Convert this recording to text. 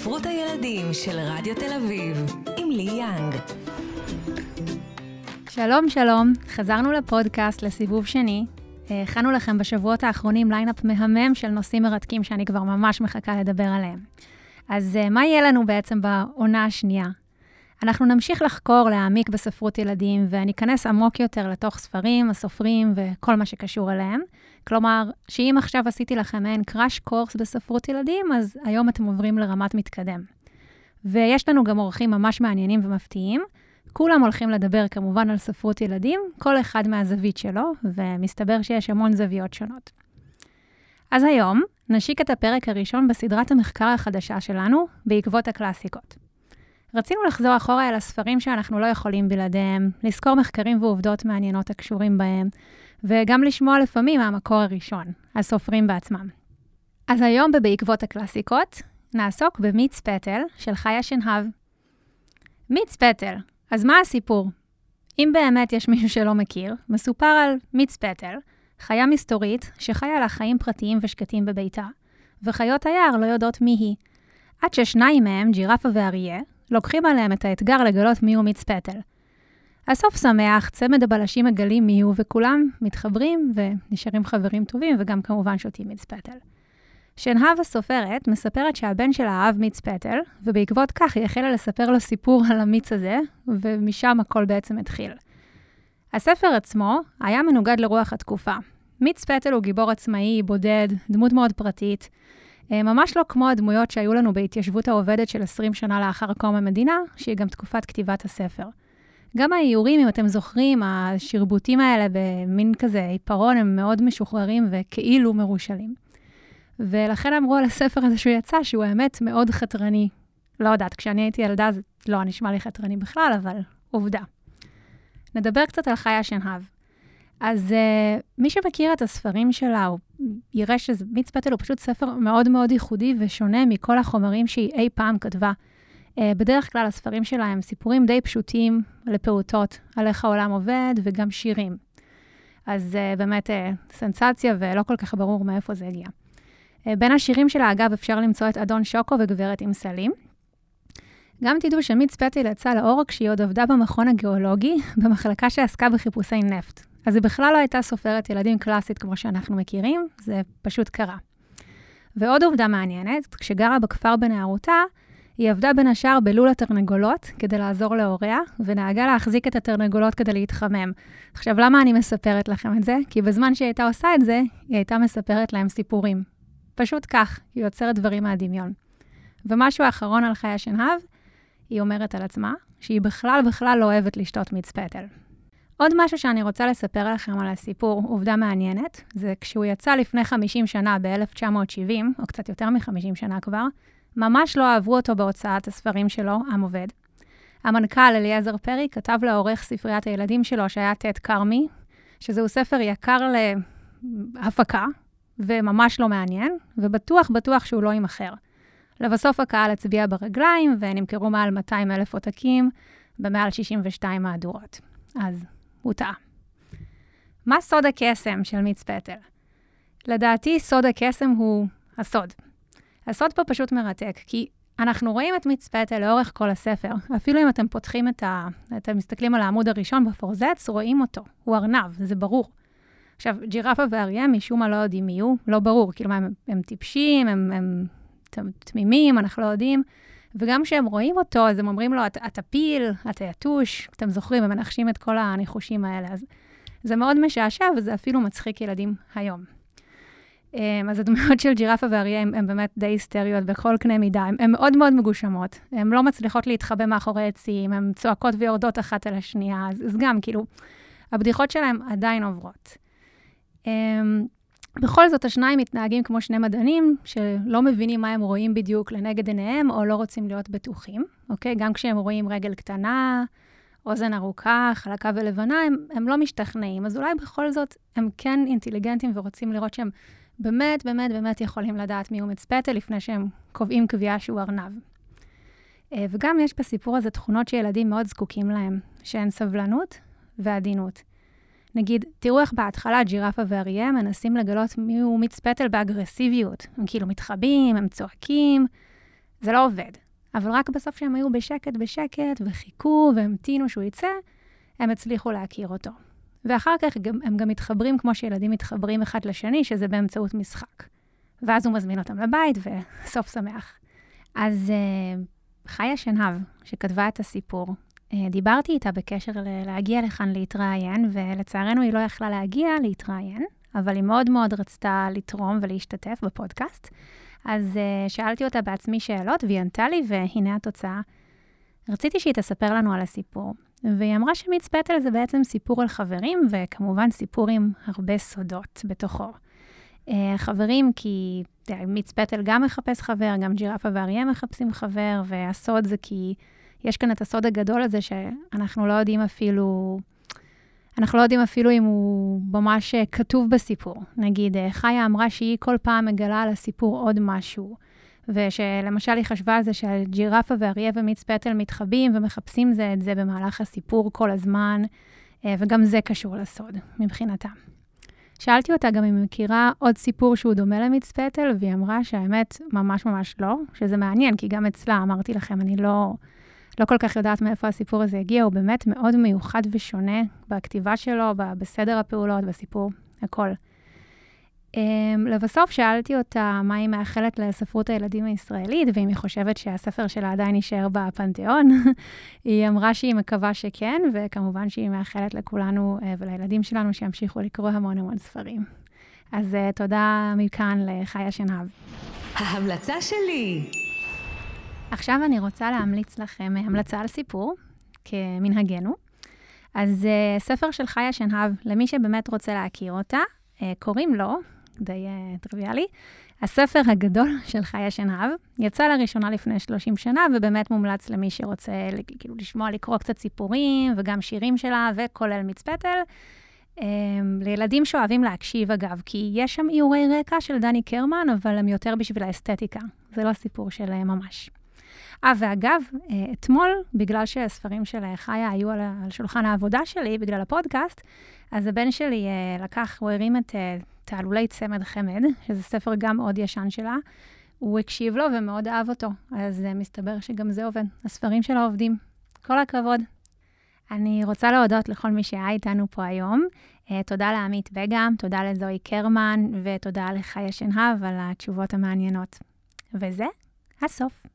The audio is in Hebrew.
ספרות הילדים של רדיו תל אביב, עם לי יאנג. שלום, שלום, חזרנו לפודקאסט לסיבוב שני. הכנו לכם בשבועות האחרונים lineup מהמם של נושאים מרתקים שאני כבר ממש מחכה לדבר עליהם. אז אה, מה יהיה לנו בעצם בעונה השנייה? אנחנו נמשיך לחקור, להעמיק בספרות ילדים, וניכנס עמוק יותר לתוך ספרים, הסופרים וכל מה שקשור אליהם. כלומר, שאם עכשיו עשיתי לכם מעין crash course בספרות ילדים, אז היום אתם עוברים לרמת מתקדם. ויש לנו גם אורחים ממש מעניינים ומפתיעים. כולם הולכים לדבר כמובן על ספרות ילדים, כל אחד מהזווית שלו, ומסתבר שיש המון זוויות שונות. אז היום נשיק את הפרק הראשון בסדרת המחקר החדשה שלנו, בעקבות הקלאסיקות. רצינו לחזור אחורה אל הספרים שאנחנו לא יכולים בלעדיהם, לזכור מחקרים ועובדות מעניינות הקשורים בהם, וגם לשמוע לפעמים מהמקור הראשון, הסופרים בעצמם. אז היום ב"בעקבות הקלאסיקות" נעסוק במיץ פטל של חיה שנהב. מיץ פטל, אז מה הסיפור? אם באמת יש מישהו שלא מכיר, מסופר על מיץ פטל, חיה מסתורית שחיה לה חיים פרטיים ושקטים בביתה, וחיות היער לא יודעות מי היא. עד ששניים מהם, ג'ירפה ואריה, לוקחים עליהם את האתגר לגלות מיהו מיץ פטל. הסוף שמח, צמד הבלשים מגלים מיהו, וכולם מתחברים ונשארים חברים טובים, וגם כמובן שותים מיץ פטל. שנהב הסופרת מספרת שהבן שלה אהב מיץ פטל, ובעקבות כך היא החלה לספר לו סיפור על המיץ הזה, ומשם הכל בעצם התחיל. הספר עצמו היה מנוגד לרוח התקופה. מיץ פטל הוא גיבור עצמאי, בודד, דמות מאוד פרטית, ממש לא כמו הדמויות שהיו לנו בהתיישבות העובדת של 20 שנה לאחר קום המדינה, שהיא גם תקופת כתיבת הספר. גם האיורים, אם אתם זוכרים, השרבוטים האלה במין כזה עיפרון, הם מאוד משוחררים וכאילו מרושלים. ולכן אמרו על הספר הזה שהוא יצא, שהוא האמת מאוד חתרני. לא יודעת, כשאני הייתי ילדה זה לא נשמע לי חתרני בכלל, אבל עובדה. נדבר קצת על חיה שנהב. אז uh, מי שמכיר את הספרים שלה, הוא יראה שמיץ פטל הוא פשוט ספר מאוד מאוד ייחודי ושונה מכל החומרים שהיא אי פעם כתבה. Uh, בדרך כלל הספרים שלה הם סיפורים די פשוטים לפעוטות, על איך העולם עובד, וגם שירים. אז uh, באמת uh, סנסציה ולא כל כך ברור מאיפה זה הגיע. Uh, בין השירים שלה, אגב, אפשר למצוא את אדון שוקו וגברת עם סלים. גם תדעו שמיץ פטל יצא לאור כשהיא עוד עבדה במכון הגיאולוגי, במחלקה שעסקה בחיפושי נפט. אז היא בכלל לא הייתה סופרת ילדים קלאסית כמו שאנחנו מכירים, זה פשוט קרה. ועוד עובדה מעניינת, כשגרה בכפר בנערותה, היא עבדה בין השאר בלול התרנגולות כדי לעזור להוריה, ונהגה להחזיק את התרנגולות כדי להתחמם. עכשיו, למה אני מספרת לכם את זה? כי בזמן שהיא הייתה עושה את זה, היא הייתה מספרת להם סיפורים. פשוט כך, היא יוצרת דברים מהדמיון. ומשהו אחרון על חיה שנהב, היא אומרת על עצמה, שהיא בכלל בכלל לא אוהבת לשתות מיץ פטל. עוד משהו שאני רוצה לספר לכם על הסיפור, עובדה מעניינת, זה כשהוא יצא לפני 50 שנה, ב-1970, או קצת יותר מ-50 שנה כבר, ממש לא אהבו אותו בהוצאת הספרים שלו, עם עובד. המנכ"ל אליעזר פרי כתב לעורך ספריית הילדים שלו, שהיה טט כרמי, שזהו ספר יקר להפקה, וממש לא מעניין, ובטוח בטוח שהוא לא יימכר. לבסוף הקהל הצביע ברגליים, ונמכרו מעל 200 אלף עותקים במעל 62 מהדורות. אז הוא טעה. מה סוד הקסם של מיץ פטל? לדעתי, סוד הקסם הוא הסוד. הסוד פה פשוט מרתק, כי אנחנו רואים את מיץ פטל לאורך כל הספר. אפילו אם אתם פותחים את ה... אתם מסתכלים על העמוד הראשון בפורזץ, רואים אותו. הוא ארנב, זה ברור. עכשיו, ג'ירפה ואריה משום מה לא יודעים מי הוא, לא ברור. כאילו, הם, הם טיפשים, הם, הם תמימים, אנחנו לא יודעים. וגם כשהם רואים אותו, אז הם אומרים לו, אתה פיל, אתה יתוש, אתם זוכרים, הם מנחשים את כל הניחושים האלה. אז זה מאוד משעשע, וזה אפילו מצחיק ילדים היום. אמ, אז הדמויות של ג'ירפה ואריה הן באמת די היסטריות בכל קנה מידה. הן מאוד מאוד מגושמות, הן לא מצליחות להתחבא מאחורי עצים, הן צועקות ויורדות אחת על השנייה, אז, אז גם, כאילו, הבדיחות שלהן עדיין עוברות. בכל זאת, השניים מתנהגים כמו שני מדענים, שלא מבינים מה הם רואים בדיוק לנגד עיניהם, או לא רוצים להיות בטוחים, אוקיי? גם כשהם רואים רגל קטנה, אוזן ארוכה, חלקה ולבנה, הם, הם לא משתכנעים. אז אולי בכל זאת הם כן אינטליגנטים ורוצים לראות שהם באמת, באמת, באמת יכולים לדעת מי הוא מצפתל לפני שהם קובעים קביעה שהוא ארנב. אה, וגם יש בסיפור הזה תכונות שילדים מאוד זקוקים להן, שהן סבלנות ועדינות. נגיד, תראו איך בהתחלה ג'ירפה ואריה מנסים לגלות מי הוא מיץ פטל באגרסיביות. הם כאילו מתחבאים, הם צועקים, זה לא עובד. אבל רק בסוף שהם היו בשקט בשקט וחיכו והמתינו שהוא יצא, הם הצליחו להכיר אותו. ואחר כך הם גם מתחברים כמו שילדים מתחברים אחד לשני, שזה באמצעות משחק. ואז הוא מזמין אותם לבית, וסוף שמח. אז uh, חיה שנהב, שכתבה את הסיפור, דיברתי איתה בקשר להגיע לכאן להתראיין, ולצערנו היא לא יכלה להגיע להתראיין, אבל היא מאוד מאוד רצתה לתרום ולהשתתף בפודקאסט. אז uh, שאלתי אותה בעצמי שאלות, והיא ענתה לי, והנה התוצאה. רציתי שהיא תספר לנו על הסיפור. והיא אמרה שמיץ פטל זה בעצם סיפור על חברים, וכמובן סיפור עם הרבה סודות בתוכו. Uh, חברים, כי מיץ פטל גם מחפש חבר, גם ג'ירפה ואריה מחפשים חבר, והסוד זה כי יש כאן את הסוד הגדול הזה שאנחנו לא יודעים אפילו, אנחנו לא יודעים אפילו אם הוא ממש כתוב בסיפור. נגיד, אה, חיה אמרה שהיא כל פעם מגלה על הסיפור עוד משהו. ושלמשל היא חשבה על זה שהג'ירפה ואריה ומיץ פטל מתחבאים ומחפשים זה את זה במהלך הסיפור כל הזמן, אה, וגם זה קשור לסוד מבחינתה. שאלתי אותה גם אם היא מכירה עוד סיפור שהוא דומה למיץ פטל, והיא אמרה שהאמת, ממש ממש לא, שזה מעניין, כי גם אצלה, אמרתי לכם, אני לא, לא כל כך יודעת מאיפה הסיפור הזה הגיע, הוא באמת מאוד מיוחד ושונה בכתיבה שלו, בסדר הפעולות, בסיפור, הכל. Um, לבסוף שאלתי אותה מה היא מאחלת לספרות הילדים הישראלית, ואם היא חושבת שהספר שלה עדיין יישאר בפנתיאון. היא אמרה שהיא מקווה שכן, וכמובן שהיא מאחלת לכולנו uh, ולילדים שלנו שימשיכו לקרוא המון המון ספרים. אז uh, תודה מכאן לחיה שנהב. ההמלצה שלי. עכשיו אני רוצה להמליץ לכם המלצה על סיפור, כמנהגנו. אז uh, ספר של חיה שנהב, למי שבאמת רוצה להכיר אותה, uh, קוראים לו די uh, טריוויאלי. הספר הגדול של חיה שנהב יצא לראשונה לפני 30 שנה, ובאמת מומלץ למי שרוצה כאילו לשמוע, לקרוא קצת סיפורים, וגם שירים שלה, וכולל מיץ פטל. Um, לילדים שאוהבים להקשיב, אגב, כי יש שם איורי רקע של דני קרמן, אבל הם יותר בשביל האסתטיקה. זה לא סיפור של ממש. אה, ואגב, uh, אתמול, בגלל שהספרים של חיה היו על, על שולחן העבודה שלי, בגלל הפודקאסט, אז הבן שלי uh, לקח, הוא הרים את uh, תעלולי צמד חמד, שזה ספר גם מאוד ישן שלה. הוא הקשיב לו ומאוד אהב אותו, אז מסתבר שגם זה עובד. הספרים שלה עובדים. כל הכבוד. אני רוצה להודות לכל מי שהיה איתנו פה היום. תודה לעמית בגם, תודה לזוהי קרמן, ותודה לחיה שנהב על התשובות המעניינות. וזה הסוף.